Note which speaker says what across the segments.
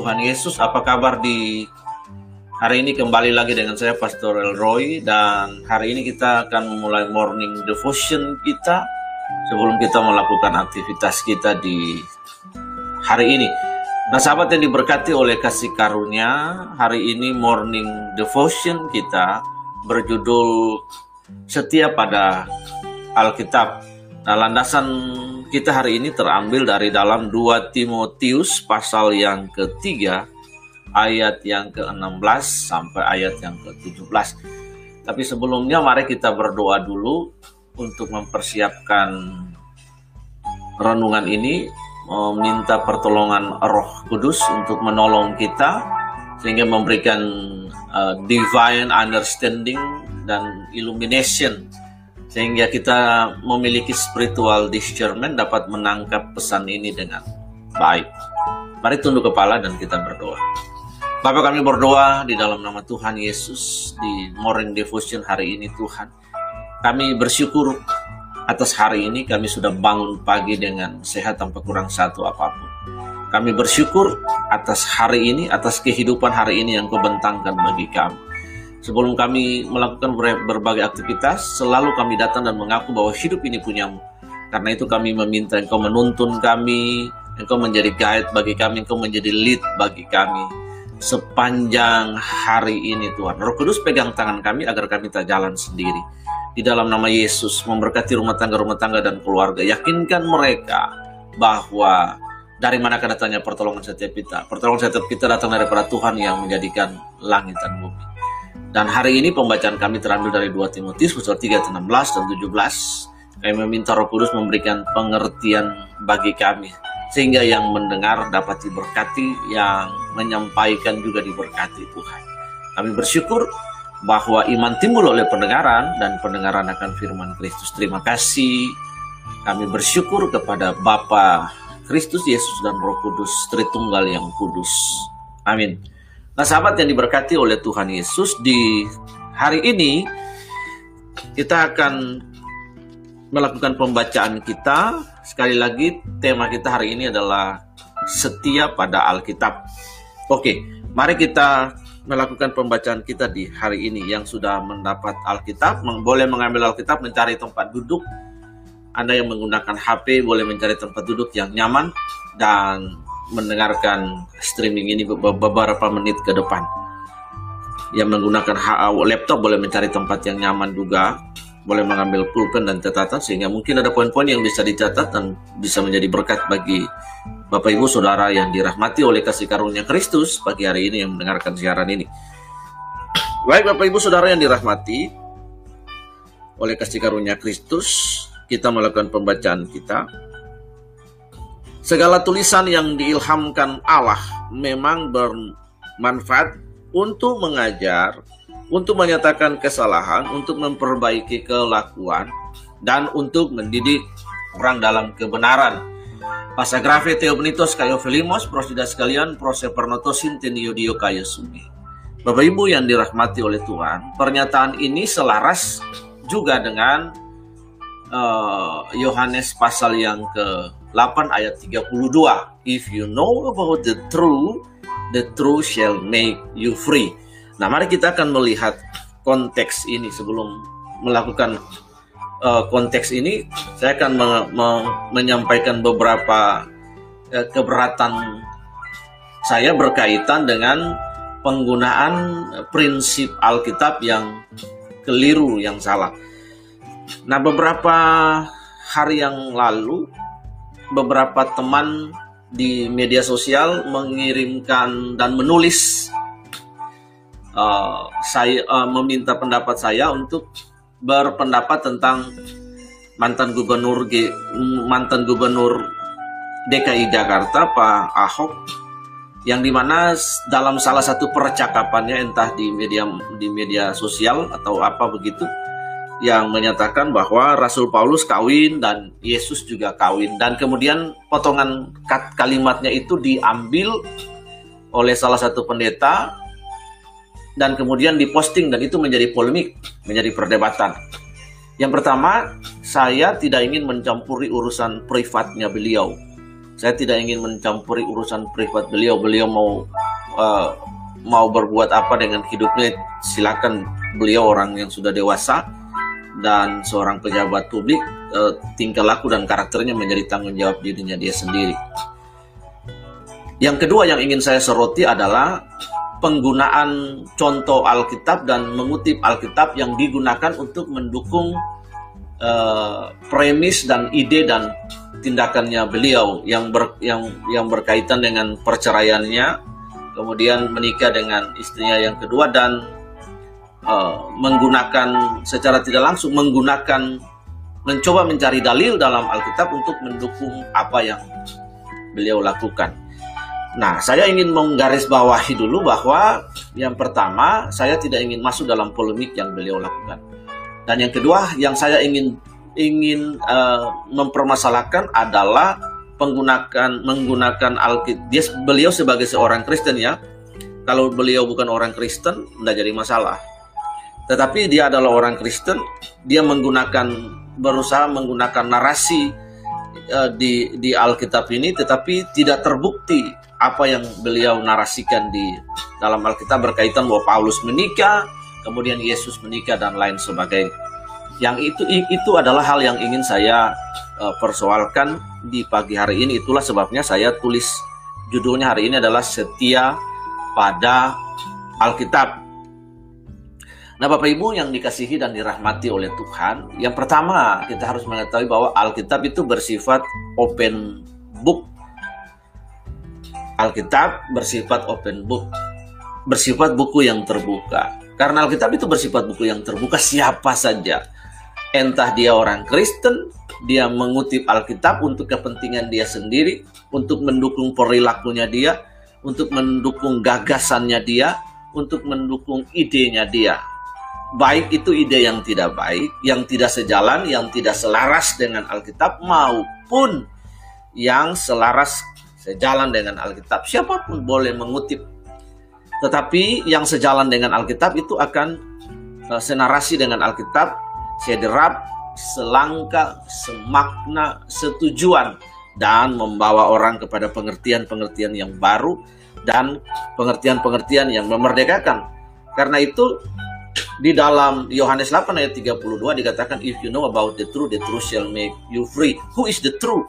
Speaker 1: Tuhan Yesus. Apa kabar di hari ini kembali lagi dengan saya Pastor Elroy dan hari ini kita akan memulai morning devotion kita sebelum kita melakukan aktivitas kita di hari ini. Nah sahabat yang diberkati oleh kasih karunia, hari ini morning devotion kita berjudul setia pada Alkitab. Nah landasan kita hari ini terambil dari dalam 2 Timotius pasal yang ketiga ayat yang ke-16 sampai ayat yang ke-17. Tapi sebelumnya mari kita berdoa dulu untuk mempersiapkan renungan ini meminta pertolongan Roh Kudus untuk menolong kita sehingga memberikan uh, divine understanding dan illumination sehingga kita memiliki spiritual discernment dapat menangkap pesan ini dengan baik. Mari tunduk kepala dan kita berdoa. Bapak kami berdoa di dalam nama Tuhan Yesus di morning devotion hari ini Tuhan. Kami bersyukur atas hari ini kami sudah bangun pagi dengan sehat tanpa kurang satu apa pun. Kami bersyukur atas hari ini, atas kehidupan hari ini yang kau bentangkan bagi kami. Sebelum kami melakukan berbagai aktivitas, selalu kami datang dan mengaku bahwa hidup ini punyamu. Karena itu kami meminta Engkau menuntun kami, Engkau menjadi guide bagi kami, Engkau menjadi lead bagi kami. Sepanjang hari ini Tuhan, Roh Kudus pegang tangan kami agar kami tak jalan sendiri. Di dalam nama Yesus, memberkati rumah tangga-rumah tangga dan keluarga. Yakinkan mereka bahwa dari mana datangnya pertolongan setiap kita. Pertolongan setiap kita datang daripada Tuhan yang menjadikan langit dan bumi. Dan hari ini pembacaan kami terambil dari 2 Timotius pasal 3 16 dan 17. Kami meminta Roh Kudus memberikan pengertian bagi kami sehingga yang mendengar dapat diberkati, yang menyampaikan juga diberkati Tuhan. Kami bersyukur bahwa iman timbul oleh pendengaran dan pendengaran akan firman Kristus. Terima kasih. Kami bersyukur kepada Bapa Kristus Yesus dan Roh Kudus Tritunggal yang kudus. Amin. Nah, sahabat yang diberkati oleh Tuhan Yesus, di hari ini kita akan melakukan pembacaan kita. Sekali lagi, tema kita hari ini adalah setia pada Alkitab. Oke, mari kita melakukan pembacaan kita di hari ini yang sudah mendapat Alkitab, boleh mengambil Alkitab, mencari tempat duduk. Anda yang menggunakan HP boleh mencari tempat duduk yang nyaman dan mendengarkan streaming ini beberapa menit ke depan. Yang menggunakan laptop boleh mencari tempat yang nyaman juga, boleh mengambil pulpen dan catatan sehingga mungkin ada poin-poin yang bisa dicatat dan bisa menjadi berkat bagi Bapak Ibu Saudara yang dirahmati oleh kasih karunia Kristus pagi hari ini yang mendengarkan siaran ini. Baik Bapak Ibu Saudara yang dirahmati oleh kasih karunia Kristus, kita melakukan pembacaan kita Segala tulisan yang diilhamkan Allah memang bermanfaat untuk mengajar, untuk menyatakan kesalahan, untuk memperbaiki kelakuan, dan untuk mendidik orang dalam kebenaran. Pasagrafe Theobnitos kayo Filimos, prosida sekalian, prose pernotosin teniodio kayo sumi. Bapak Ibu yang dirahmati oleh Tuhan, pernyataan ini selaras juga dengan eh, Yohanes uh, pasal yang ke 8 ayat 32. If you know about the truth, the truth shall make you free. Nah, mari kita akan melihat konteks ini sebelum melakukan uh, konteks ini, saya akan me me menyampaikan beberapa uh, keberatan saya berkaitan dengan penggunaan prinsip Alkitab yang keliru, yang salah. Nah, beberapa hari yang lalu beberapa teman di media sosial mengirimkan dan menulis uh, saya uh, meminta pendapat saya untuk berpendapat tentang mantan gubernur G, mantan gubernur DKI Jakarta Pak Ahok yang di mana dalam salah satu percakapannya entah di media di media sosial atau apa begitu yang menyatakan bahwa Rasul Paulus kawin dan Yesus juga kawin dan kemudian potongan kalimatnya itu diambil oleh salah satu pendeta dan kemudian diposting dan itu menjadi polemik, menjadi perdebatan. Yang pertama, saya tidak ingin mencampuri urusan privatnya beliau. Saya tidak ingin mencampuri urusan privat beliau. Beliau mau uh, mau berbuat apa dengan hidupnya, silakan. Beliau orang yang sudah dewasa dan seorang pejabat publik, uh, tingkah laku dan karakternya menjadi tanggung jawab dirinya dia sendiri. Yang kedua yang ingin saya soroti adalah penggunaan contoh Alkitab dan mengutip Alkitab yang digunakan untuk mendukung uh, premis dan ide dan tindakannya beliau yang ber, yang yang berkaitan dengan perceraiannya, kemudian menikah dengan istrinya yang kedua dan uh, menggunakan secara tidak langsung menggunakan mencoba mencari dalil dalam Alkitab untuk mendukung apa yang beliau lakukan. Nah, saya ingin menggarisbawahi dulu bahwa yang pertama, saya tidak ingin masuk dalam polemik yang beliau lakukan. Dan yang kedua, yang saya ingin ingin uh, mempermasalahkan adalah menggunakan menggunakan Alkitab. Dia beliau sebagai seorang Kristen ya. Kalau beliau bukan orang Kristen, tidak jadi masalah. Tetapi dia adalah orang Kristen, dia menggunakan berusaha menggunakan narasi uh, di di Alkitab ini, tetapi tidak terbukti apa yang beliau narasikan di dalam Alkitab berkaitan bahwa Paulus menikah, kemudian Yesus menikah dan lain sebagainya. Yang itu itu adalah hal yang ingin saya uh, persoalkan di pagi hari ini. Itulah sebabnya saya tulis judulnya hari ini adalah setia pada Alkitab. Nah, Bapak Ibu yang dikasihi dan dirahmati oleh Tuhan, yang pertama kita harus mengetahui bahwa Alkitab itu bersifat open book Alkitab bersifat open book, bersifat buku yang terbuka. Karena Alkitab itu bersifat buku yang terbuka siapa saja. Entah dia orang Kristen, dia mengutip Alkitab untuk kepentingan dia sendiri, untuk mendukung perilakunya dia, untuk mendukung gagasannya dia, untuk mendukung idenya dia. Baik itu ide yang tidak baik, yang tidak sejalan, yang tidak selaras dengan Alkitab maupun yang selaras sejalan dengan Alkitab. Siapa pun boleh mengutip. Tetapi yang sejalan dengan Alkitab itu akan uh, senarasi dengan Alkitab, sederap, selangka, semakna, setujuan dan membawa orang kepada pengertian-pengertian yang baru dan pengertian-pengertian yang memerdekakan. Karena itu di dalam Yohanes 8 ayat 32 dikatakan if you know about the truth the truth shall make you free. Who is the truth?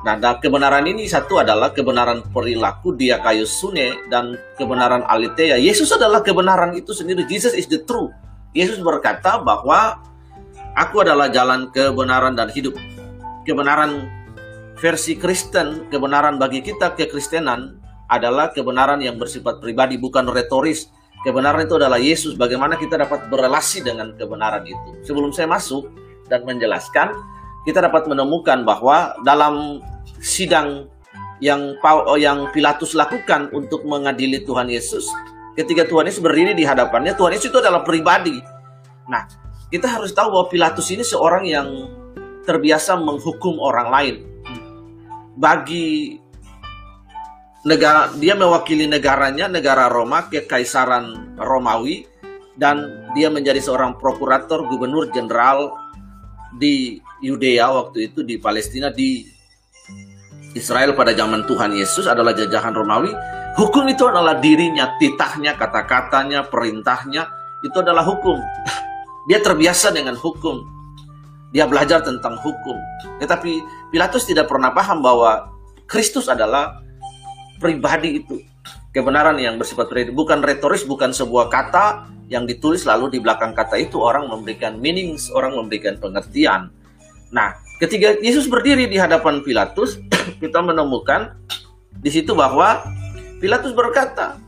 Speaker 1: Nah, kebenaran ini satu adalah kebenaran perilaku dia kayu sune dan kebenaran alitea. Yesus adalah kebenaran itu sendiri. Jesus is the truth. Yesus berkata bahwa aku adalah jalan kebenaran dan hidup. Kebenaran versi Kristen, kebenaran bagi kita kekristenan adalah kebenaran yang bersifat pribadi, bukan retoris. Kebenaran itu adalah Yesus. Bagaimana kita dapat berrelasi dengan kebenaran itu. Sebelum saya masuk dan menjelaskan, kita dapat menemukan bahwa dalam sidang yang oh, yang Pilatus lakukan untuk mengadili Tuhan Yesus, ketika Tuhan Yesus berdiri di hadapannya, Tuhan Yesus itu adalah pribadi. Nah, kita harus tahu bahwa Pilatus ini seorang yang terbiasa menghukum orang lain. Bagi negara dia mewakili negaranya, negara Roma, kekaisaran Romawi dan dia menjadi seorang prokurator, gubernur jenderal di Yudea waktu itu di Palestina di Israel pada zaman Tuhan Yesus adalah jajahan Romawi. Hukum itu adalah dirinya, titahnya, kata-katanya, perintahnya. Itu adalah hukum. Dia terbiasa dengan hukum. Dia belajar tentang hukum. Tetapi Pilatus tidak pernah paham bahwa Kristus adalah pribadi itu. Kebenaran yang bersifat pribadi. Bukan retoris, bukan sebuah kata yang ditulis lalu di belakang kata itu orang memberikan meaning, orang memberikan pengertian. Nah, ketika Yesus berdiri di hadapan Pilatus, kita menemukan di situ bahwa Pilatus berkata,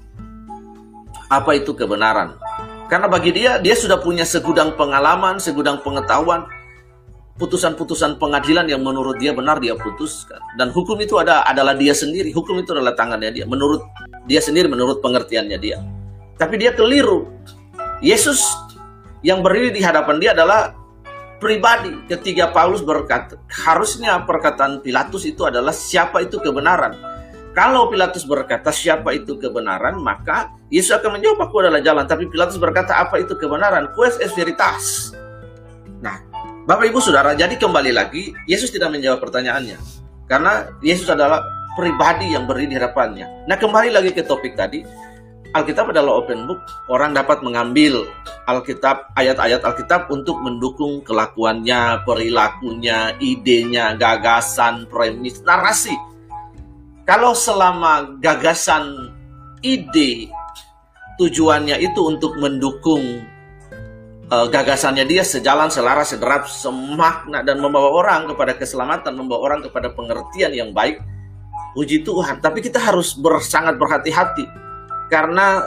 Speaker 1: apa itu kebenaran? Karena bagi dia, dia sudah punya segudang pengalaman, segudang pengetahuan, putusan-putusan pengadilan yang menurut dia benar dia putuskan. Dan hukum itu ada adalah dia sendiri. Hukum itu adalah tangannya dia. Menurut dia sendiri, menurut pengertiannya dia. Tapi dia keliru. Yesus yang berdiri di hadapan dia adalah pribadi ketika Paulus berkata harusnya perkataan Pilatus itu adalah siapa itu kebenaran. Kalau Pilatus berkata siapa itu kebenaran, maka Yesus akan menjawab aku adalah jalan. Tapi Pilatus berkata apa itu kebenaran? Quest es veritas. Bapak Ibu Saudara, jadi kembali lagi Yesus tidak menjawab pertanyaannya. Karena Yesus adalah pribadi yang berdiri di hadapannya. Nah, kembali lagi ke topik tadi, Alkitab adalah open book. Orang dapat mengambil Alkitab, ayat-ayat Alkitab untuk mendukung kelakuannya, perilakunya, idenya, gagasan, premis, narasi. Kalau selama gagasan, ide, tujuannya itu untuk mendukung uh, gagasannya dia sejalan, selaras, sederap, semakna dan membawa orang kepada keselamatan, membawa orang kepada pengertian yang baik. Puji Tuhan, tapi kita harus ber, sangat berhati-hati karena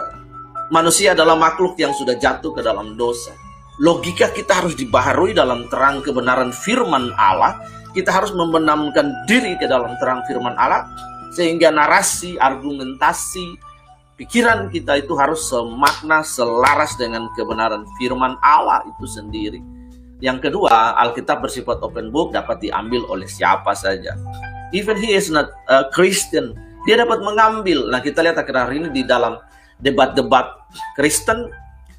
Speaker 1: manusia adalah makhluk yang sudah jatuh ke dalam dosa. Logika kita harus dibaharui dalam terang kebenaran firman Allah. Kita harus membenamkan diri ke dalam terang firman Allah sehingga narasi, argumentasi, pikiran kita itu harus semakna, selaras dengan kebenaran firman Allah itu sendiri. Yang kedua, Alkitab bersifat open book dapat diambil oleh siapa saja. Even he is not a Christian, dia dapat mengambil. Nah, kita lihat akhir hari ini di dalam debat-debat Kristen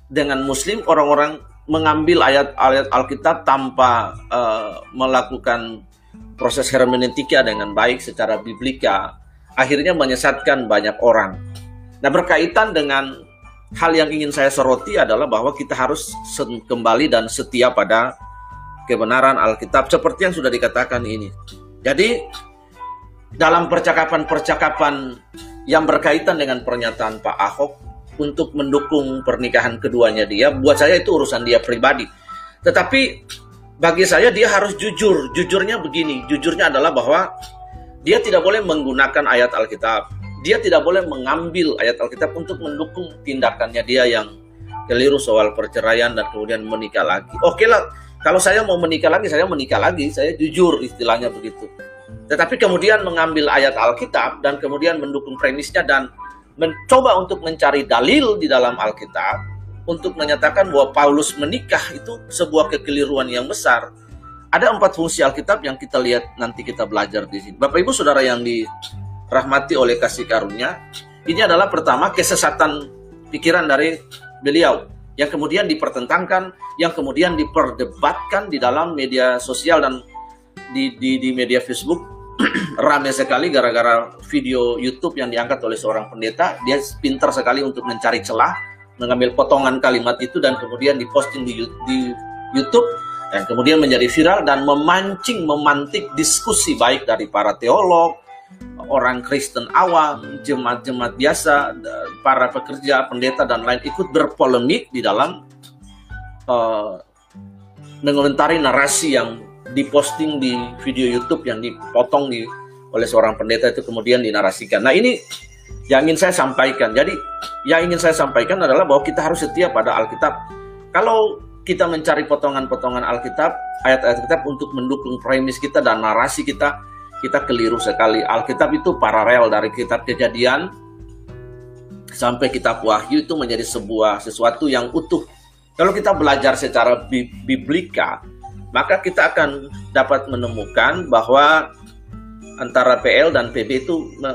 Speaker 1: dengan Muslim, orang-orang mengambil ayat-ayat Alkitab tanpa uh, melakukan proses hermeneutika dengan baik secara biblika, akhirnya menyesatkan banyak orang. Nah, berkaitan dengan hal yang ingin saya soroti adalah bahwa kita harus kembali dan setia pada kebenaran Alkitab seperti yang sudah dikatakan ini. Jadi dalam percakapan-percakapan yang berkaitan dengan pernyataan Pak Ahok untuk mendukung pernikahan keduanya dia, buat saya itu urusan dia pribadi. Tetapi bagi saya dia harus jujur. Jujurnya begini, jujurnya adalah bahwa dia tidak boleh menggunakan ayat Alkitab. Dia tidak boleh mengambil ayat Alkitab untuk mendukung tindakannya dia yang keliru soal perceraian dan kemudian menikah lagi. Oke lah, kalau saya mau menikah lagi, saya menikah lagi. Saya jujur istilahnya begitu. Tetapi kemudian mengambil ayat Alkitab dan kemudian mendukung premisnya dan mencoba untuk mencari dalil di dalam Alkitab untuk menyatakan bahwa Paulus menikah itu sebuah kekeliruan yang besar. Ada empat fungsi Alkitab yang kita lihat nanti kita belajar di sini. Bapak Ibu Saudara yang dirahmati oleh kasih karunia, ini adalah pertama kesesatan pikiran dari beliau yang kemudian dipertentangkan, yang kemudian diperdebatkan di dalam media sosial dan di, di, di media Facebook rame sekali gara-gara video YouTube yang diangkat oleh seorang pendeta. Dia pintar sekali untuk mencari celah, mengambil potongan kalimat itu dan kemudian diposting di, di YouTube dan kemudian menjadi viral dan memancing, memantik diskusi baik dari para teolog, orang Kristen awam, jemaat-jemaat biasa, para pekerja, pendeta dan lain ikut berpolemik di dalam uh, mengomentari narasi yang diposting di video YouTube yang dipotong di oleh seorang pendeta itu kemudian dinarasikan. Nah ini yang ingin saya sampaikan. Jadi yang ingin saya sampaikan adalah bahwa kita harus setia pada Alkitab. Kalau kita mencari potongan-potongan Alkitab, ayat-ayat Alkitab untuk mendukung premis kita dan narasi kita, kita keliru sekali. Alkitab itu paralel dari kitab kejadian sampai kitab wahyu itu menjadi sebuah sesuatu yang utuh. Kalau kita belajar secara biblika, maka kita akan dapat menemukan bahwa antara PL dan PB itu me,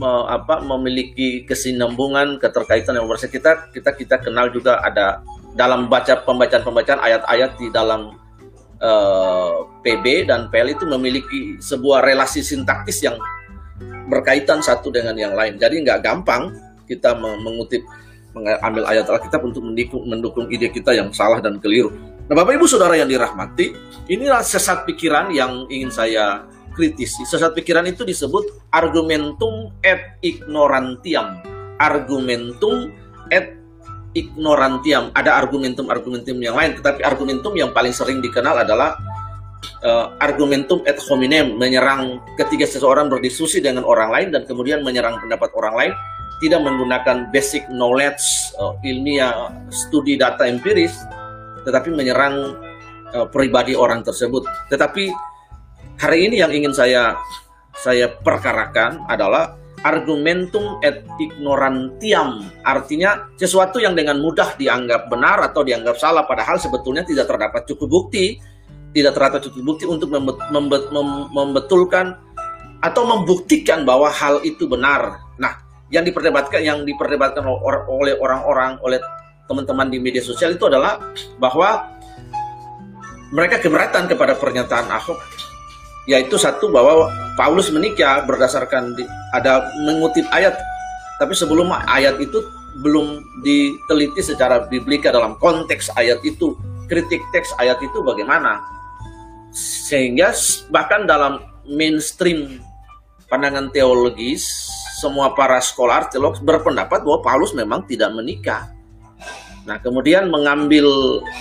Speaker 1: me, apa, memiliki kesinambungan keterkaitan yang bersama kita kita kita kenal juga ada dalam baca pembacaan pembacaan ayat-ayat di dalam eh, PB dan PL itu memiliki sebuah relasi sintaktis yang berkaitan satu dengan yang lain jadi nggak gampang kita mengutip mengambil ayat Alkitab untuk mendukung, mendukung ide kita yang salah dan keliru. Nah, Bapak Ibu Saudara yang dirahmati, inilah sesat pikiran yang ingin saya kritisi. Sesat pikiran itu disebut argumentum et ignorantiam. Argumentum et ignorantiam. Ada argumentum-argumentum yang lain, tetapi argumentum yang paling sering dikenal adalah uh, argumentum et hominem, menyerang ketika seseorang berdiskusi dengan orang lain dan kemudian menyerang pendapat orang lain tidak menggunakan basic knowledge uh, ilmiah studi data empiris tetapi menyerang uh, pribadi orang tersebut. Tetapi hari ini yang ingin saya saya perkarakan adalah argumentum et ignorantiam. Artinya sesuatu yang dengan mudah dianggap benar atau dianggap salah padahal sebetulnya tidak terdapat cukup bukti, tidak terdapat cukup bukti untuk membetulkan atau membuktikan bahwa hal itu benar. Nah, yang diperdebatkan yang diperdebatkan oleh orang-orang oleh teman-teman di media sosial itu adalah bahwa mereka keberatan kepada pernyataan Ahok yaitu satu bahwa Paulus menikah berdasarkan di, ada mengutip ayat. Tapi sebelum ayat itu belum diteliti secara biblika dalam konteks ayat itu kritik teks ayat itu bagaimana. Sehingga bahkan dalam mainstream pandangan teologis semua para sekolah teolog berpendapat bahwa Paulus memang tidak menikah Nah, kemudian mengambil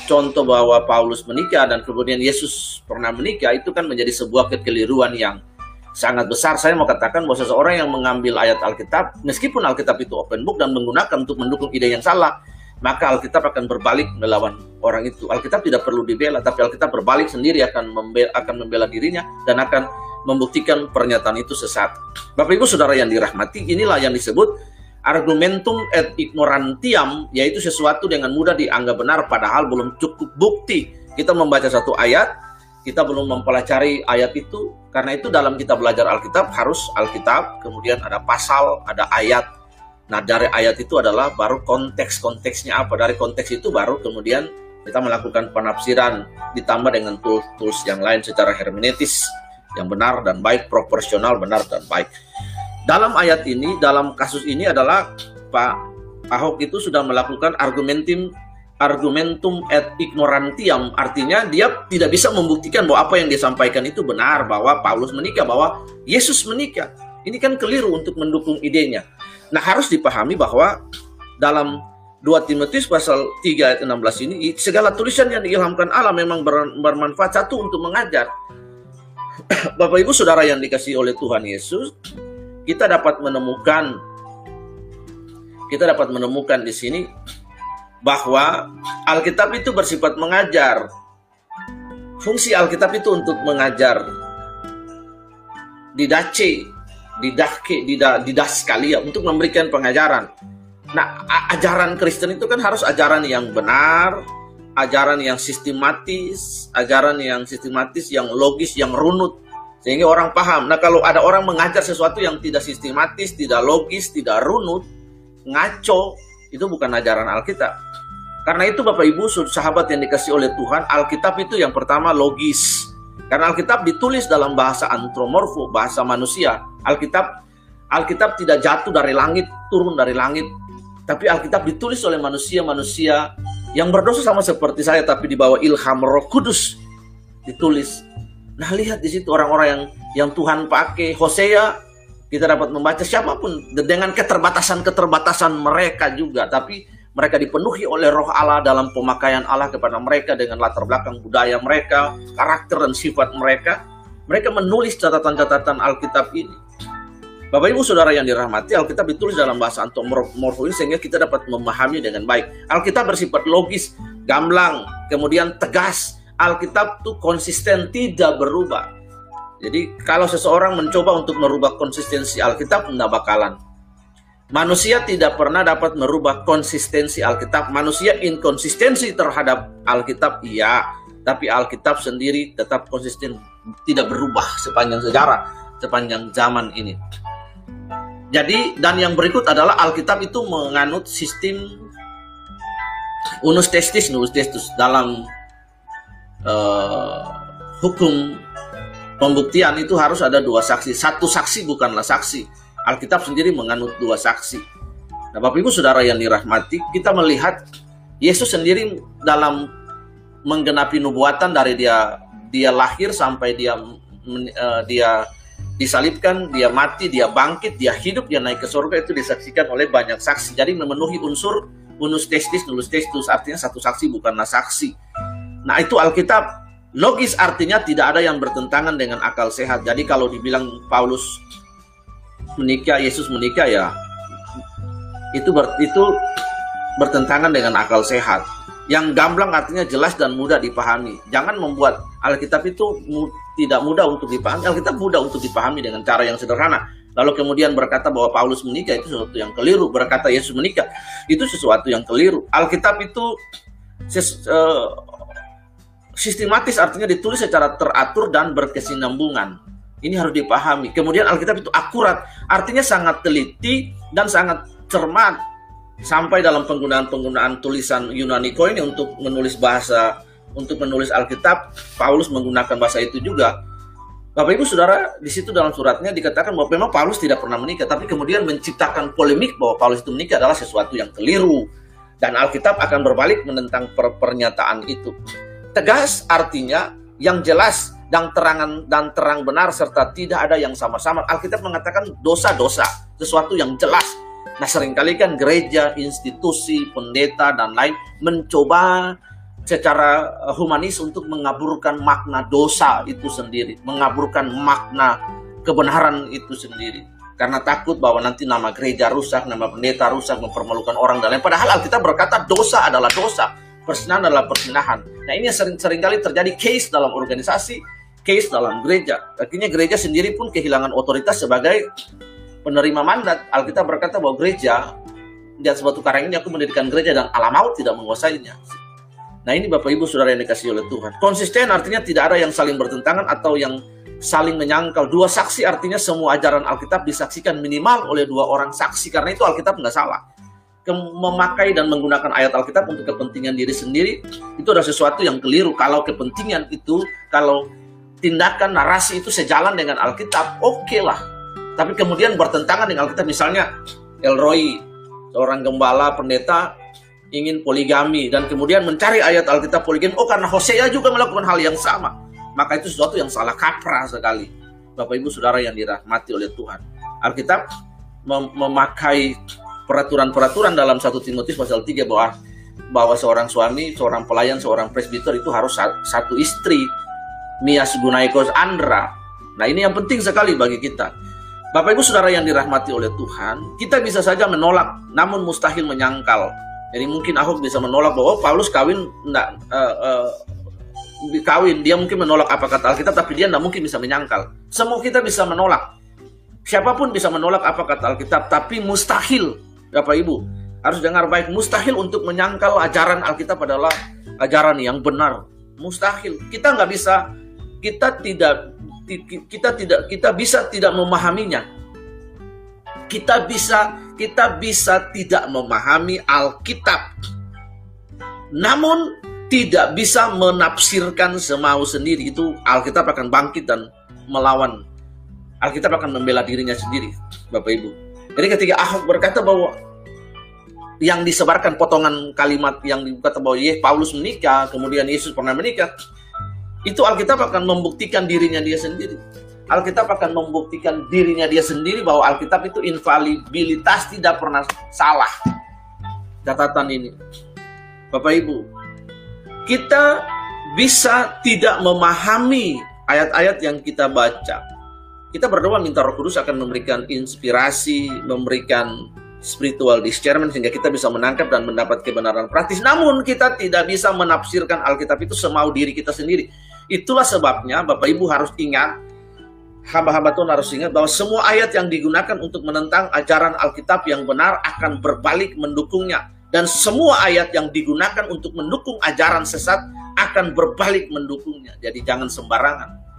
Speaker 1: contoh bahwa Paulus menikah dan kemudian Yesus pernah menikah itu kan menjadi sebuah kekeliruan yang sangat besar. Saya mau katakan bahwa seseorang yang mengambil ayat Alkitab, meskipun Alkitab itu open book dan menggunakan untuk mendukung ide yang salah, maka Alkitab akan berbalik melawan orang itu. Alkitab tidak perlu dibela, tapi Alkitab berbalik sendiri akan membela, akan membela dirinya dan akan membuktikan pernyataan itu sesat. Bapak Ibu Saudara yang dirahmati, inilah yang disebut argumentum et ignorantiam yaitu sesuatu dengan mudah dianggap benar padahal belum cukup bukti. Kita membaca satu ayat, kita belum mempelajari ayat itu. Karena itu dalam kita belajar Alkitab harus Alkitab, kemudian ada pasal, ada ayat. Nah, dari ayat itu adalah baru konteks-konteksnya apa. Dari konteks itu baru kemudian kita melakukan penafsiran ditambah dengan tools-tools yang lain secara hermeneutis yang benar dan baik, proporsional, benar dan baik dalam ayat ini, dalam kasus ini adalah Pak Ahok itu sudah melakukan argumentum argumentum et ignorantiam. Artinya dia tidak bisa membuktikan bahwa apa yang dia sampaikan itu benar bahwa Paulus menikah bahwa Yesus menikah. Ini kan keliru untuk mendukung idenya. Nah harus dipahami bahwa dalam 2 Timotius pasal 3 ayat 16 ini segala tulisan yang diilhamkan Allah memang bermanfaat satu untuk mengajar. Bapak Ibu Saudara yang dikasih oleh Tuhan Yesus kita dapat menemukan kita dapat menemukan di sini bahwa Alkitab itu bersifat mengajar. Fungsi Alkitab itu untuk mengajar. Didace, didahke, didaskalia untuk memberikan pengajaran. Nah, ajaran Kristen itu kan harus ajaran yang benar, ajaran yang sistematis, ajaran yang sistematis, yang logis, yang runut. Sehingga orang paham. Nah kalau ada orang mengajar sesuatu yang tidak sistematis, tidak logis, tidak runut, ngaco, itu bukan ajaran Alkitab. Karena itu Bapak Ibu sahabat yang dikasih oleh Tuhan, Alkitab itu yang pertama logis. Karena Alkitab ditulis dalam bahasa antromorfo, bahasa manusia. Alkitab Alkitab tidak jatuh dari langit, turun dari langit. Tapi Alkitab ditulis oleh manusia-manusia yang berdosa sama seperti saya tapi di bawah ilham Roh Kudus ditulis Nah lihat di situ orang-orang yang yang Tuhan pakai Hosea kita dapat membaca siapa pun dengan keterbatasan-keterbatasan mereka juga tapi mereka dipenuhi oleh roh Allah dalam pemakaian Allah kepada mereka dengan latar belakang budaya mereka, karakter dan sifat mereka. Mereka menulis catatan-catatan Alkitab ini. Bapak Ibu Saudara yang dirahmati, Alkitab ditulis dalam bahasa antomorfois sehingga kita dapat memahami dengan baik. Alkitab bersifat logis, gamblang, kemudian tegas, Alkitab tuh konsisten tidak berubah. Jadi kalau seseorang mencoba untuk merubah konsistensi Alkitab tidak bakalan. Manusia tidak pernah dapat merubah konsistensi Alkitab. Manusia inkonsistensi terhadap Alkitab iya, tapi Alkitab sendiri tetap konsisten tidak berubah sepanjang sejarah, sepanjang zaman ini. Jadi dan yang berikut adalah Alkitab itu menganut sistem unus testis nulus testus dalam uh, hukum pembuktian itu harus ada dua saksi. Satu saksi bukanlah saksi. Alkitab sendiri menganut dua saksi. Nah, Bapak Ibu Saudara yang dirahmati, kita melihat Yesus sendiri dalam menggenapi nubuatan dari dia dia lahir sampai dia uh, dia disalibkan, dia mati, dia bangkit, dia hidup, dia naik ke surga itu disaksikan oleh banyak saksi. Jadi memenuhi unsur unus testis, nulus testus artinya satu saksi bukanlah saksi. Nah itu Alkitab logis artinya tidak ada yang bertentangan dengan akal sehat. Jadi kalau dibilang Paulus menikah, Yesus menikah ya itu ber, itu bertentangan dengan akal sehat. Yang gamblang artinya jelas dan mudah dipahami. Jangan membuat Alkitab itu mu, tidak mudah untuk dipahami. Alkitab mudah untuk dipahami dengan cara yang sederhana. Lalu kemudian berkata bahwa Paulus menikah itu sesuatu yang keliru. Berkata Yesus menikah itu sesuatu yang keliru. Alkitab itu ses, uh, sistematis artinya ditulis secara teratur dan berkesinambungan. Ini harus dipahami. Kemudian Alkitab itu akurat, artinya sangat teliti dan sangat cermat sampai dalam penggunaan-penggunaan tulisan Yunani ini untuk menulis bahasa untuk menulis Alkitab, Paulus menggunakan bahasa itu juga. Bapak Ibu Saudara, di situ dalam suratnya dikatakan bahwa memang Paulus tidak pernah menikah, tapi kemudian menciptakan polemik bahwa Paulus itu menikah adalah sesuatu yang keliru. Dan Alkitab akan berbalik menentang per pernyataan itu. Tegas artinya yang jelas dan terangan dan terang benar serta tidak ada yang sama-sama. Alkitab mengatakan dosa-dosa, sesuatu yang jelas. Nah sering kali kan gereja, institusi, pendeta, dan lain mencoba secara eh, humanis untuk mengaburkan makna dosa itu sendiri, mengaburkan makna kebenaran itu sendiri. Karena takut bahwa nanti nama gereja rusak, nama pendeta rusak, mempermalukan orang dan lain. Padahal kita berkata dosa adalah dosa, persinahan adalah persinahan. Nah ini sering sering kali terjadi case dalam organisasi, case dalam gereja. Akhirnya gereja sendiri pun kehilangan otoritas sebagai penerima mandat. Alkitab berkata bahwa gereja atas batu karang ini aku mendirikan gereja dan alam maut tidak menguasainya. Nah ini Bapak Ibu Saudara yang dikasih oleh Tuhan. Konsisten artinya tidak ada yang saling bertentangan atau yang saling menyangkal. Dua saksi artinya semua ajaran Alkitab disaksikan minimal oleh dua orang saksi. Karena itu Alkitab nggak salah. Memakai dan menggunakan ayat Alkitab untuk kepentingan diri sendiri itu adalah sesuatu yang keliru. Kalau kepentingan itu, kalau tindakan narasi itu sejalan dengan Alkitab, oke okay lah. Tapi kemudian bertentangan dengan Alkitab. Misalnya Elroy, seorang gembala, pendeta, ingin poligami dan kemudian mencari ayat Alkitab poligami. Oh karena Hosea juga melakukan hal yang sama. Maka itu sesuatu yang salah kaprah sekali. Bapak Ibu Saudara yang dirahmati oleh Tuhan. Alkitab mem memakai peraturan-peraturan dalam satu Timotius pasal 3 bahwa bahwa seorang suami, seorang pelayan, seorang presbiter itu harus satu istri. Mias gunaikos andra. Nah ini yang penting sekali bagi kita. Bapak Ibu Saudara yang dirahmati oleh Tuhan, kita bisa saja menolak, namun mustahil menyangkal jadi mungkin Ahok bisa menolak bahwa Paulus kawin enggak uh, uh, kawin, dia mungkin menolak apa kata Alkitab tapi dia tidak mungkin bisa menyangkal. Semua kita bisa menolak. Siapa pun bisa menolak apa kata Alkitab, tapi mustahil, Bapak Ibu, harus dengar baik, mustahil untuk menyangkal ajaran Alkitab adalah ajaran yang benar. Mustahil. Kita nggak bisa, kita tidak, kita tidak, kita bisa tidak memahaminya. Kita bisa kita bisa tidak memahami Alkitab. Namun tidak bisa menafsirkan semau sendiri. Itu Alkitab akan bangkit dan melawan. Alkitab akan membela dirinya sendiri, Bapak Ibu. Jadi ketika Ahok berkata bahwa yang disebarkan potongan kalimat yang dikata bahwa Yeh Paulus menikah, kemudian Yesus pernah menikah, itu Alkitab akan membuktikan dirinya dia sendiri. Alkitab akan membuktikan dirinya dia sendiri bahwa Alkitab itu infalibilitas tidak pernah salah. Catatan ini. Bapak Ibu, kita bisa tidak memahami ayat-ayat yang kita baca. Kita berdoa minta Roh Kudus akan memberikan inspirasi, memberikan spiritual discernment sehingga kita bisa menangkap dan mendapat kebenaran praktis. Namun kita tidak bisa menafsirkan Alkitab itu semau diri kita sendiri. Itulah sebabnya Bapak Ibu harus ingat hamba-hamba Tuhan harus ingat bahwa semua ayat yang digunakan untuk menentang ajaran Alkitab yang benar akan berbalik mendukungnya. Dan semua ayat yang digunakan untuk mendukung ajaran sesat akan berbalik mendukungnya. Jadi jangan sembarangan.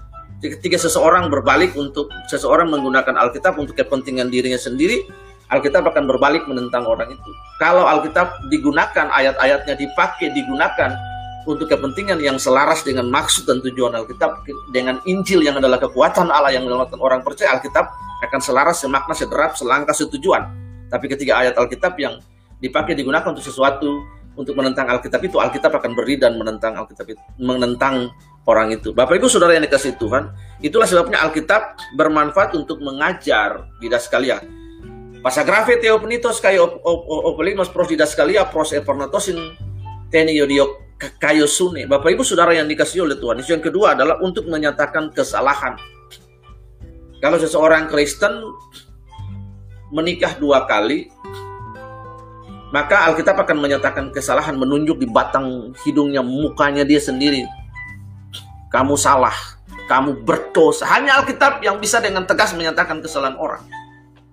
Speaker 1: Ketika seseorang berbalik untuk seseorang menggunakan Alkitab untuk kepentingan dirinya sendiri, Alkitab akan berbalik menentang orang itu. Kalau Alkitab digunakan, ayat-ayatnya dipakai, digunakan untuk kepentingan yang selaras dengan maksud dan tujuan Alkitab dengan Injil yang adalah kekuatan Allah yang menyelamatkan orang percaya Alkitab akan selaras semakna sederap selangkah setujuan tapi ketika ayat Alkitab yang dipakai digunakan untuk sesuatu untuk menentang Alkitab itu Alkitab akan beri dan menentang Alkitab itu menentang orang itu Bapak Ibu Saudara yang dikasih Tuhan itulah sebabnya Alkitab bermanfaat untuk mengajar didaskalia Pasagrafe Theopenitos kayo opelimos pros didaskalia pros epernatosin teniodiok kayosune. Bapak Ibu Saudara yang dikasih oleh Tuhan. Yang kedua adalah untuk menyatakan kesalahan. Kalau seseorang Kristen menikah dua kali, maka Alkitab akan menyatakan kesalahan menunjuk di batang hidungnya, mukanya dia sendiri. Kamu salah, kamu berdosa. Hanya Alkitab yang bisa dengan tegas menyatakan kesalahan orang.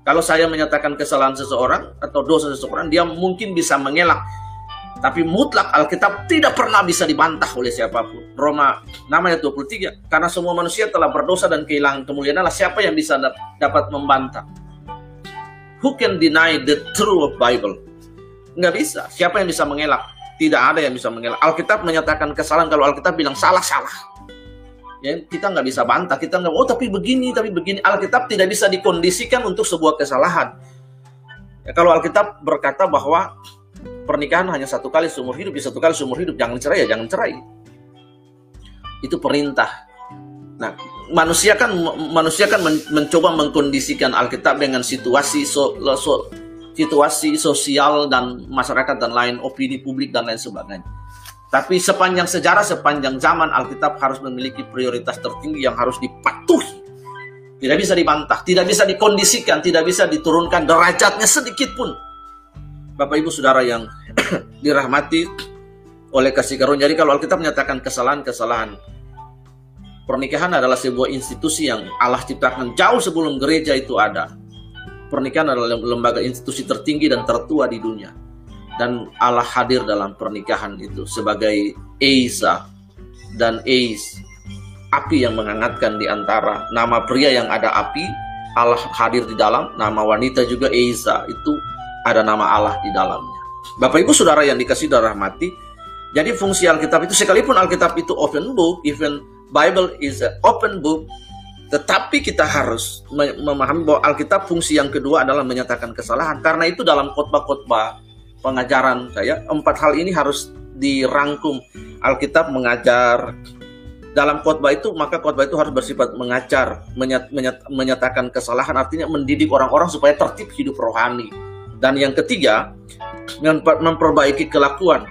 Speaker 1: Kalau saya menyatakan kesalahan seseorang atau dosa seseorang, dia mungkin bisa mengelak tapi mutlak Alkitab tidak pernah bisa dibantah oleh siapa pun. Roma namanya 23. Karena semua manusia telah berdosa dan kehilangan kemuliaan Allah. Siapa yang bisa dapat membantah? Who can deny the truth of Bible? Nggak bisa. Siapa yang bisa mengelak? Tidak ada yang bisa mengelak. Alkitab menyatakan kesalahan kalau Alkitab bilang salah-salah. Ya, kita nggak bisa bantah, kita nggak, oh tapi begini, tapi begini. Alkitab tidak bisa dikondisikan untuk sebuah kesalahan. Ya, kalau Alkitab berkata bahwa pernikahan hanya satu kali seumur hidup, ya satu kali seumur hidup, jangan cerai ya, jangan cerai. Itu perintah. Nah, manusia kan manusia kan mencoba mengkondisikan Alkitab dengan situasi so, so, situasi sosial dan masyarakat dan lain opini publik dan lain sebagainya. Tapi sepanjang sejarah, sepanjang zaman Alkitab harus memiliki prioritas tertinggi yang harus dipatuhi. Tidak bisa dibantah, tidak bisa dikondisikan, tidak bisa diturunkan derajatnya sedikit pun. Bapak Ibu Saudara yang dirahmati oleh kasih karunia. Jadi kalau Alkitab menyatakan kesalahan-kesalahan, pernikahan adalah sebuah institusi yang Allah ciptakan jauh sebelum gereja itu ada. Pernikahan adalah lembaga institusi tertinggi dan tertua di dunia dan Allah hadir dalam pernikahan itu sebagai Esa dan Eis api yang menghangatkan di antara nama pria yang ada api Allah hadir di dalam nama wanita juga Esa itu ada nama Allah di dalamnya. Bapak Ibu Saudara yang dikasih darah mati jadi fungsi Alkitab itu sekalipun Alkitab itu open book even Bible is an open book tetapi kita harus memahami bahwa Alkitab fungsi yang kedua adalah menyatakan kesalahan. Karena itu dalam khotbah-khotbah pengajaran saya. Empat hal ini harus dirangkum. Alkitab mengajar. Dalam khotbah itu maka khotbah itu harus bersifat mengajar menyat, menyat, menyatakan kesalahan artinya mendidik orang-orang supaya tertib hidup rohani. Dan yang ketiga memperbaiki kelakuan.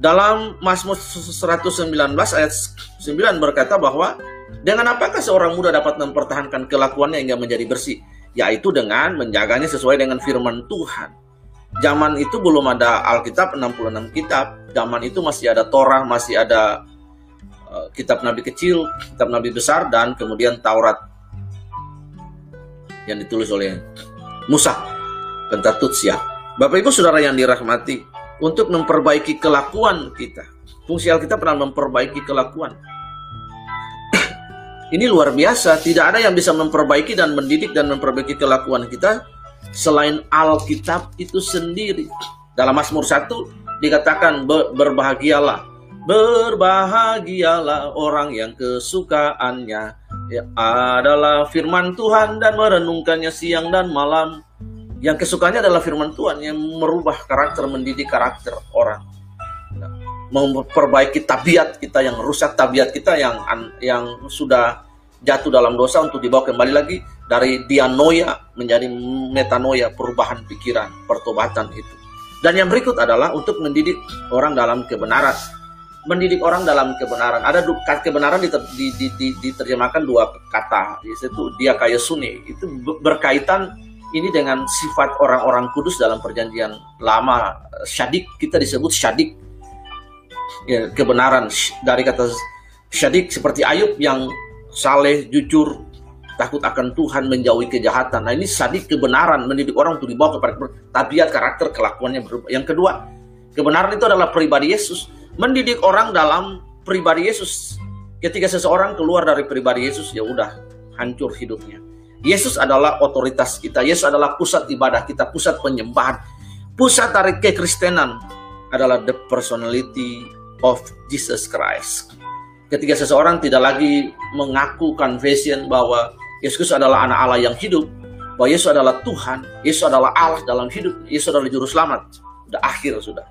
Speaker 1: Dalam Mazmur 119 ayat 9 berkata bahwa dengan apakah seorang muda dapat mempertahankan kelakuannya hingga menjadi bersih? Yaitu dengan menjaganya sesuai dengan firman Tuhan zaman itu belum ada Alkitab 66 kitab. Zaman itu masih ada Torah, masih ada uh, kitab nabi kecil, kitab nabi besar dan kemudian Taurat yang ditulis oleh Musa, Pentatut ya. Bapak Ibu Saudara yang dirahmati, untuk memperbaiki kelakuan kita. Fungsi Alkitab pernah memperbaiki kelakuan. Ini luar biasa, tidak ada yang bisa memperbaiki dan mendidik dan memperbaiki kelakuan kita selain Alkitab itu sendiri. Dalam Mazmur 1 dikatakan berbahagialah, berbahagialah orang yang kesukaannya ya, adalah firman Tuhan dan merenungkannya siang dan malam. Yang kesukanya adalah firman Tuhan yang merubah karakter, mendidik karakter orang. Nah, memperbaiki tabiat kita yang rusak, tabiat kita yang yang sudah jatuh dalam dosa untuk dibawa kembali lagi dari dianoia menjadi metanoia, perubahan pikiran, pertobatan itu. Dan yang berikut adalah untuk mendidik orang dalam kebenaran. Mendidik orang dalam kebenaran. Ada kebenaran diter, di, di, di, diterjemahkan dua kata. Di situ dia kaya suni. Itu berkaitan ini dengan sifat orang-orang kudus dalam perjanjian lama. Syadik, kita disebut syadik. Ya, kebenaran dari kata syadik seperti Ayub yang saleh, jujur, takut akan Tuhan, menjauhi kejahatan. Nah ini sadik kebenaran, mendidik orang untuk dibawa kepada tabiat, karakter, kelakuannya berubah. Yang kedua, kebenaran itu adalah pribadi Yesus. Mendidik orang dalam pribadi Yesus. Ketika seseorang keluar dari pribadi Yesus, ya udah hancur hidupnya. Yesus adalah otoritas kita. Yesus adalah pusat ibadah kita, pusat penyembahan. Pusat dari kekristenan adalah the personality of Jesus Christ. Ketika seseorang tidak lagi mengaku confession bahwa Yesus adalah anak Allah yang hidup, bahwa Yesus adalah Tuhan, Yesus adalah Allah dalam hidup, Yesus adalah juru selamat. Sudah akhir sudah.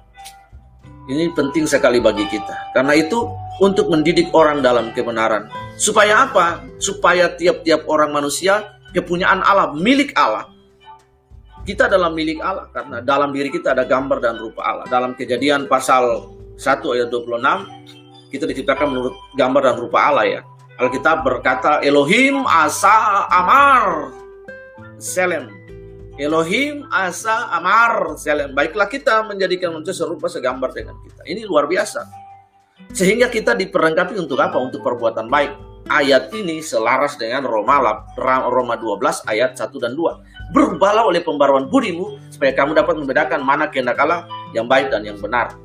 Speaker 1: Ini penting sekali bagi kita. Karena itu untuk mendidik orang dalam kebenaran. Supaya apa? Supaya tiap-tiap orang manusia kepunyaan Allah, milik Allah. Kita adalah milik Allah karena dalam diri kita ada gambar dan rupa Allah. Dalam kejadian pasal 1 ayat 26 kita diciptakan menurut gambar dan rupa Allah ya. Alkitab berkata Elohim asa amar selem. Elohim asa amar selem. Baiklah kita menjadikan manusia serupa segambar dengan kita. Ini luar biasa. Sehingga kita diperlengkapi untuk apa? Untuk perbuatan baik. Ayat ini selaras dengan Roma, Roma 12 ayat 1 dan 2. Berubahlah oleh pembaruan budimu supaya kamu dapat membedakan mana kehendak Allah yang baik dan yang benar.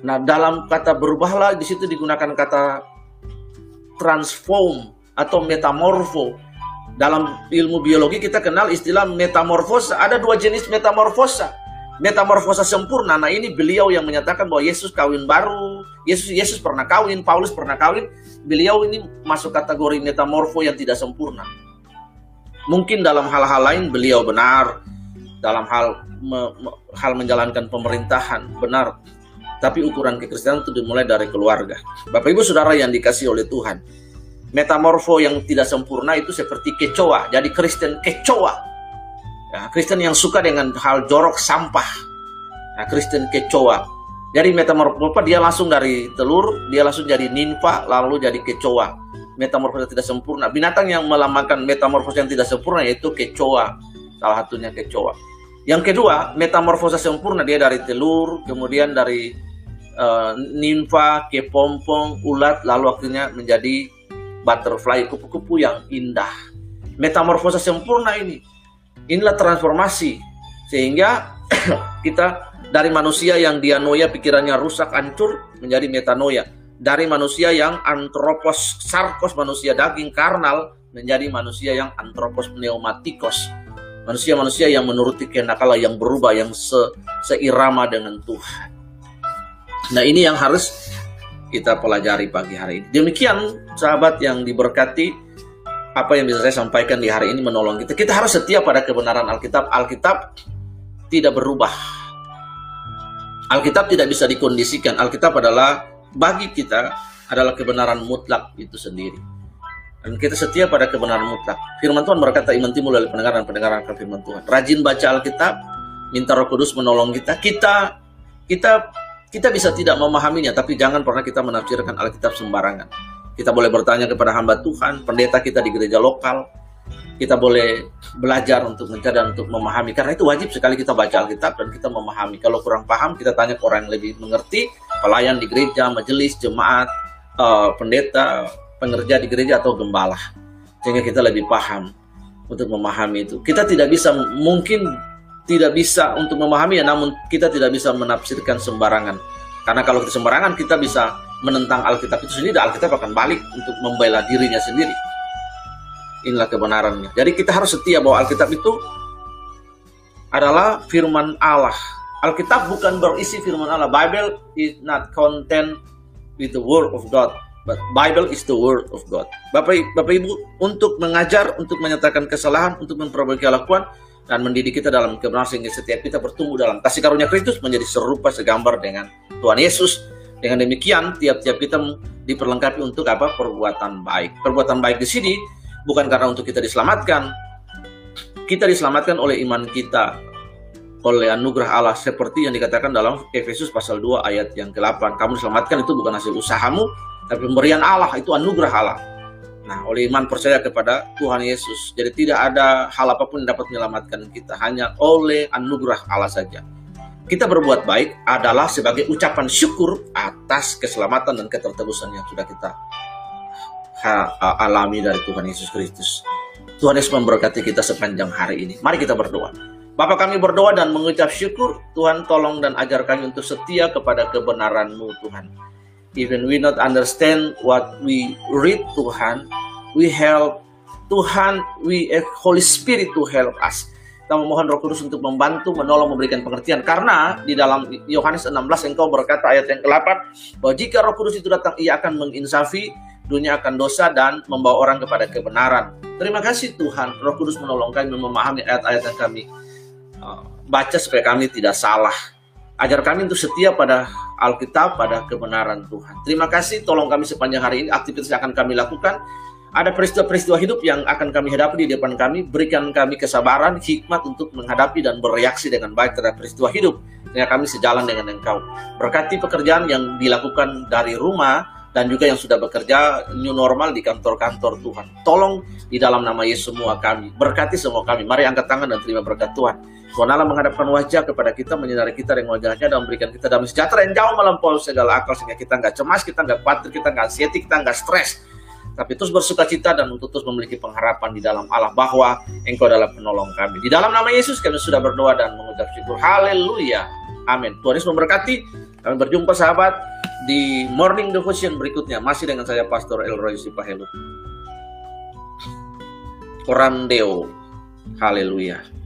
Speaker 1: Nah, dalam kata berubahlah di situ digunakan kata transform atau metamorfo. Dalam ilmu biologi kita kenal istilah metamorfosa. Ada dua jenis metamorfosa. metamorfosa sempurna. Nah ini beliau yang menyatakan bahwa Yesus kawin baru, Yesus Yesus pernah kawin, Paulus pernah kawin. Beliau ini masuk kategori metamorfo yang tidak sempurna. Mungkin dalam hal-hal lain beliau benar, dalam hal me, me, hal menjalankan pemerintahan benar. Tapi ukuran kekristenan itu dimulai dari keluarga. Bapak Ibu Saudara yang dikasih oleh Tuhan. Metamorfo yang tidak sempurna itu seperti kecoa. Jadi Kristen kecoa. Ya, Kristen yang suka dengan hal jorok sampah. Nah, Kristen kecoa. Jadi metamorfo dia langsung dari telur, dia langsung jadi ninfa, lalu jadi kecoa. Metamorfosa tidak sempurna. Binatang yang melambangkan metamorfosa yang tidak sempurna yaitu kecoa. Salah satunya kecoa. Yang kedua, metamorfosa sempurna dia dari telur, kemudian dari uh, nimfa ke pompong, ulat, lalu akhirnya menjadi butterfly, kupu-kupu yang indah. Metamorfosa sempurna ini. Inilah transformasi. Sehingga kita dari manusia yang dianoia pikirannya rusak, hancur, menjadi metanoia. Dari manusia yang antropos sarkos, manusia daging karnal, menjadi manusia yang antropos pneumatikos manusia-manusia yang menuruti kehendak Allah yang berubah yang se seirama dengan Tuhan. Nah, ini yang harus kita pelajari pagi hari ini. Demikian sahabat yang diberkati apa yang bisa saya sampaikan di hari ini menolong kita. Kita harus setia pada kebenaran Alkitab. Alkitab tidak berubah. Alkitab tidak bisa dikondisikan. Alkitab adalah bagi kita adalah kebenaran mutlak itu sendiri dan kita setia pada kebenaran mutlak. Firman Tuhan berkata iman timbul dari pendengaran pendengaran akan firman Tuhan. Rajin baca Alkitab, minta Roh Kudus menolong kita. Kita kita kita bisa tidak memahaminya, tapi jangan pernah kita menafsirkan Alkitab sembarangan. Kita boleh bertanya kepada hamba Tuhan, pendeta kita di gereja lokal. Kita boleh belajar untuk mencari dan untuk memahami. Karena itu wajib sekali kita baca Alkitab dan kita memahami. Kalau kurang paham, kita tanya ke orang yang lebih mengerti, pelayan di gereja, majelis, jemaat, uh, pendeta, pengerja di gereja atau gembala sehingga kita lebih paham untuk memahami itu. Kita tidak bisa mungkin tidak bisa untuk memahami ya namun kita tidak bisa menafsirkan sembarangan. Karena kalau kita sembarangan kita bisa menentang Alkitab itu sendiri Alkitab akan balik untuk membela dirinya sendiri. Inilah kebenarannya. Jadi kita harus setia bahwa Alkitab itu adalah firman Allah. Alkitab bukan berisi firman Allah. Bible is not content with the word of God. But Bible is the word of God. Bapak, Bapak Ibu, untuk mengajar, untuk menyatakan kesalahan, untuk memperbaiki kelakuan, dan mendidik kita dalam kebenaran sehingga setiap kita bertumbuh dalam kasih karunia Kristus menjadi serupa segambar dengan Tuhan Yesus. Dengan demikian, tiap-tiap kita diperlengkapi untuk apa? Perbuatan baik. Perbuatan baik di sini bukan karena untuk kita diselamatkan. Kita diselamatkan oleh iman kita, oleh anugerah Allah seperti yang dikatakan dalam Efesus pasal 2 ayat yang ke-8. Kamu diselamatkan itu bukan hasil usahamu, tapi pemberian Allah itu anugerah Allah. Nah, oleh iman percaya kepada Tuhan Yesus. Jadi tidak ada hal apa pun yang dapat menyelamatkan kita, hanya oleh anugerah Allah saja. Kita berbuat baik adalah sebagai ucapan syukur atas keselamatan dan ketertebusan yang sudah kita alami dari Tuhan Yesus Kristus. Tuhan Yesus memberkati kita sepanjang hari ini. Mari kita berdoa. Bapak kami berdoa dan mengucap syukur, Tuhan tolong dan ajar kami untuk setia kepada kebenaran-Mu Tuhan even we not understand what we read Tuhan, we help Tuhan, we eh, Holy Spirit to help us. Kita memohon Roh Kudus untuk membantu, menolong, memberikan pengertian. Karena di dalam Yohanes 16 engkau berkata ayat yang ke-8 bahwa jika Roh Kudus itu datang, ia akan menginsafi dunia akan dosa dan membawa orang kepada kebenaran. Terima kasih Tuhan, Roh Kudus menolong kami memahami ayat-ayat yang kami uh, baca supaya kami tidak salah. Ajar kami untuk setia pada Alkitab, pada kebenaran Tuhan. Terima kasih, tolong kami sepanjang hari ini, aktivitas yang akan kami lakukan. Ada peristiwa-peristiwa hidup yang akan kami hadapi di depan kami. Berikan kami kesabaran, hikmat untuk menghadapi dan bereaksi dengan baik terhadap peristiwa hidup. Sehingga kami sejalan dengan Engkau. Berkati pekerjaan yang dilakukan dari rumah, dan juga yang sudah bekerja new normal di kantor-kantor Tuhan. Tolong di dalam nama Yesus semua kami. Berkati semua kami. Mari angkat tangan dan terima berkat Tuhan. Tuhan Allah menghadapkan wajah kepada kita, menyinari kita dengan wajahnya dan memberikan kita damai sejahtera yang jauh melampaui segala akal sehingga kita nggak cemas, kita nggak khawatir, kita nggak anxiety, kita nggak stres. Tapi terus bersuka cita dan untuk terus memiliki pengharapan di dalam Allah bahwa Engkau adalah penolong kami. Di dalam nama Yesus kami sudah berdoa dan mengucap syukur. Haleluya. Amin. Tuhan Yesus memberkati. Kami berjumpa sahabat di morning devotion berikutnya masih dengan saya Pastor Elroy Sipahelu. Korandeo. Haleluya.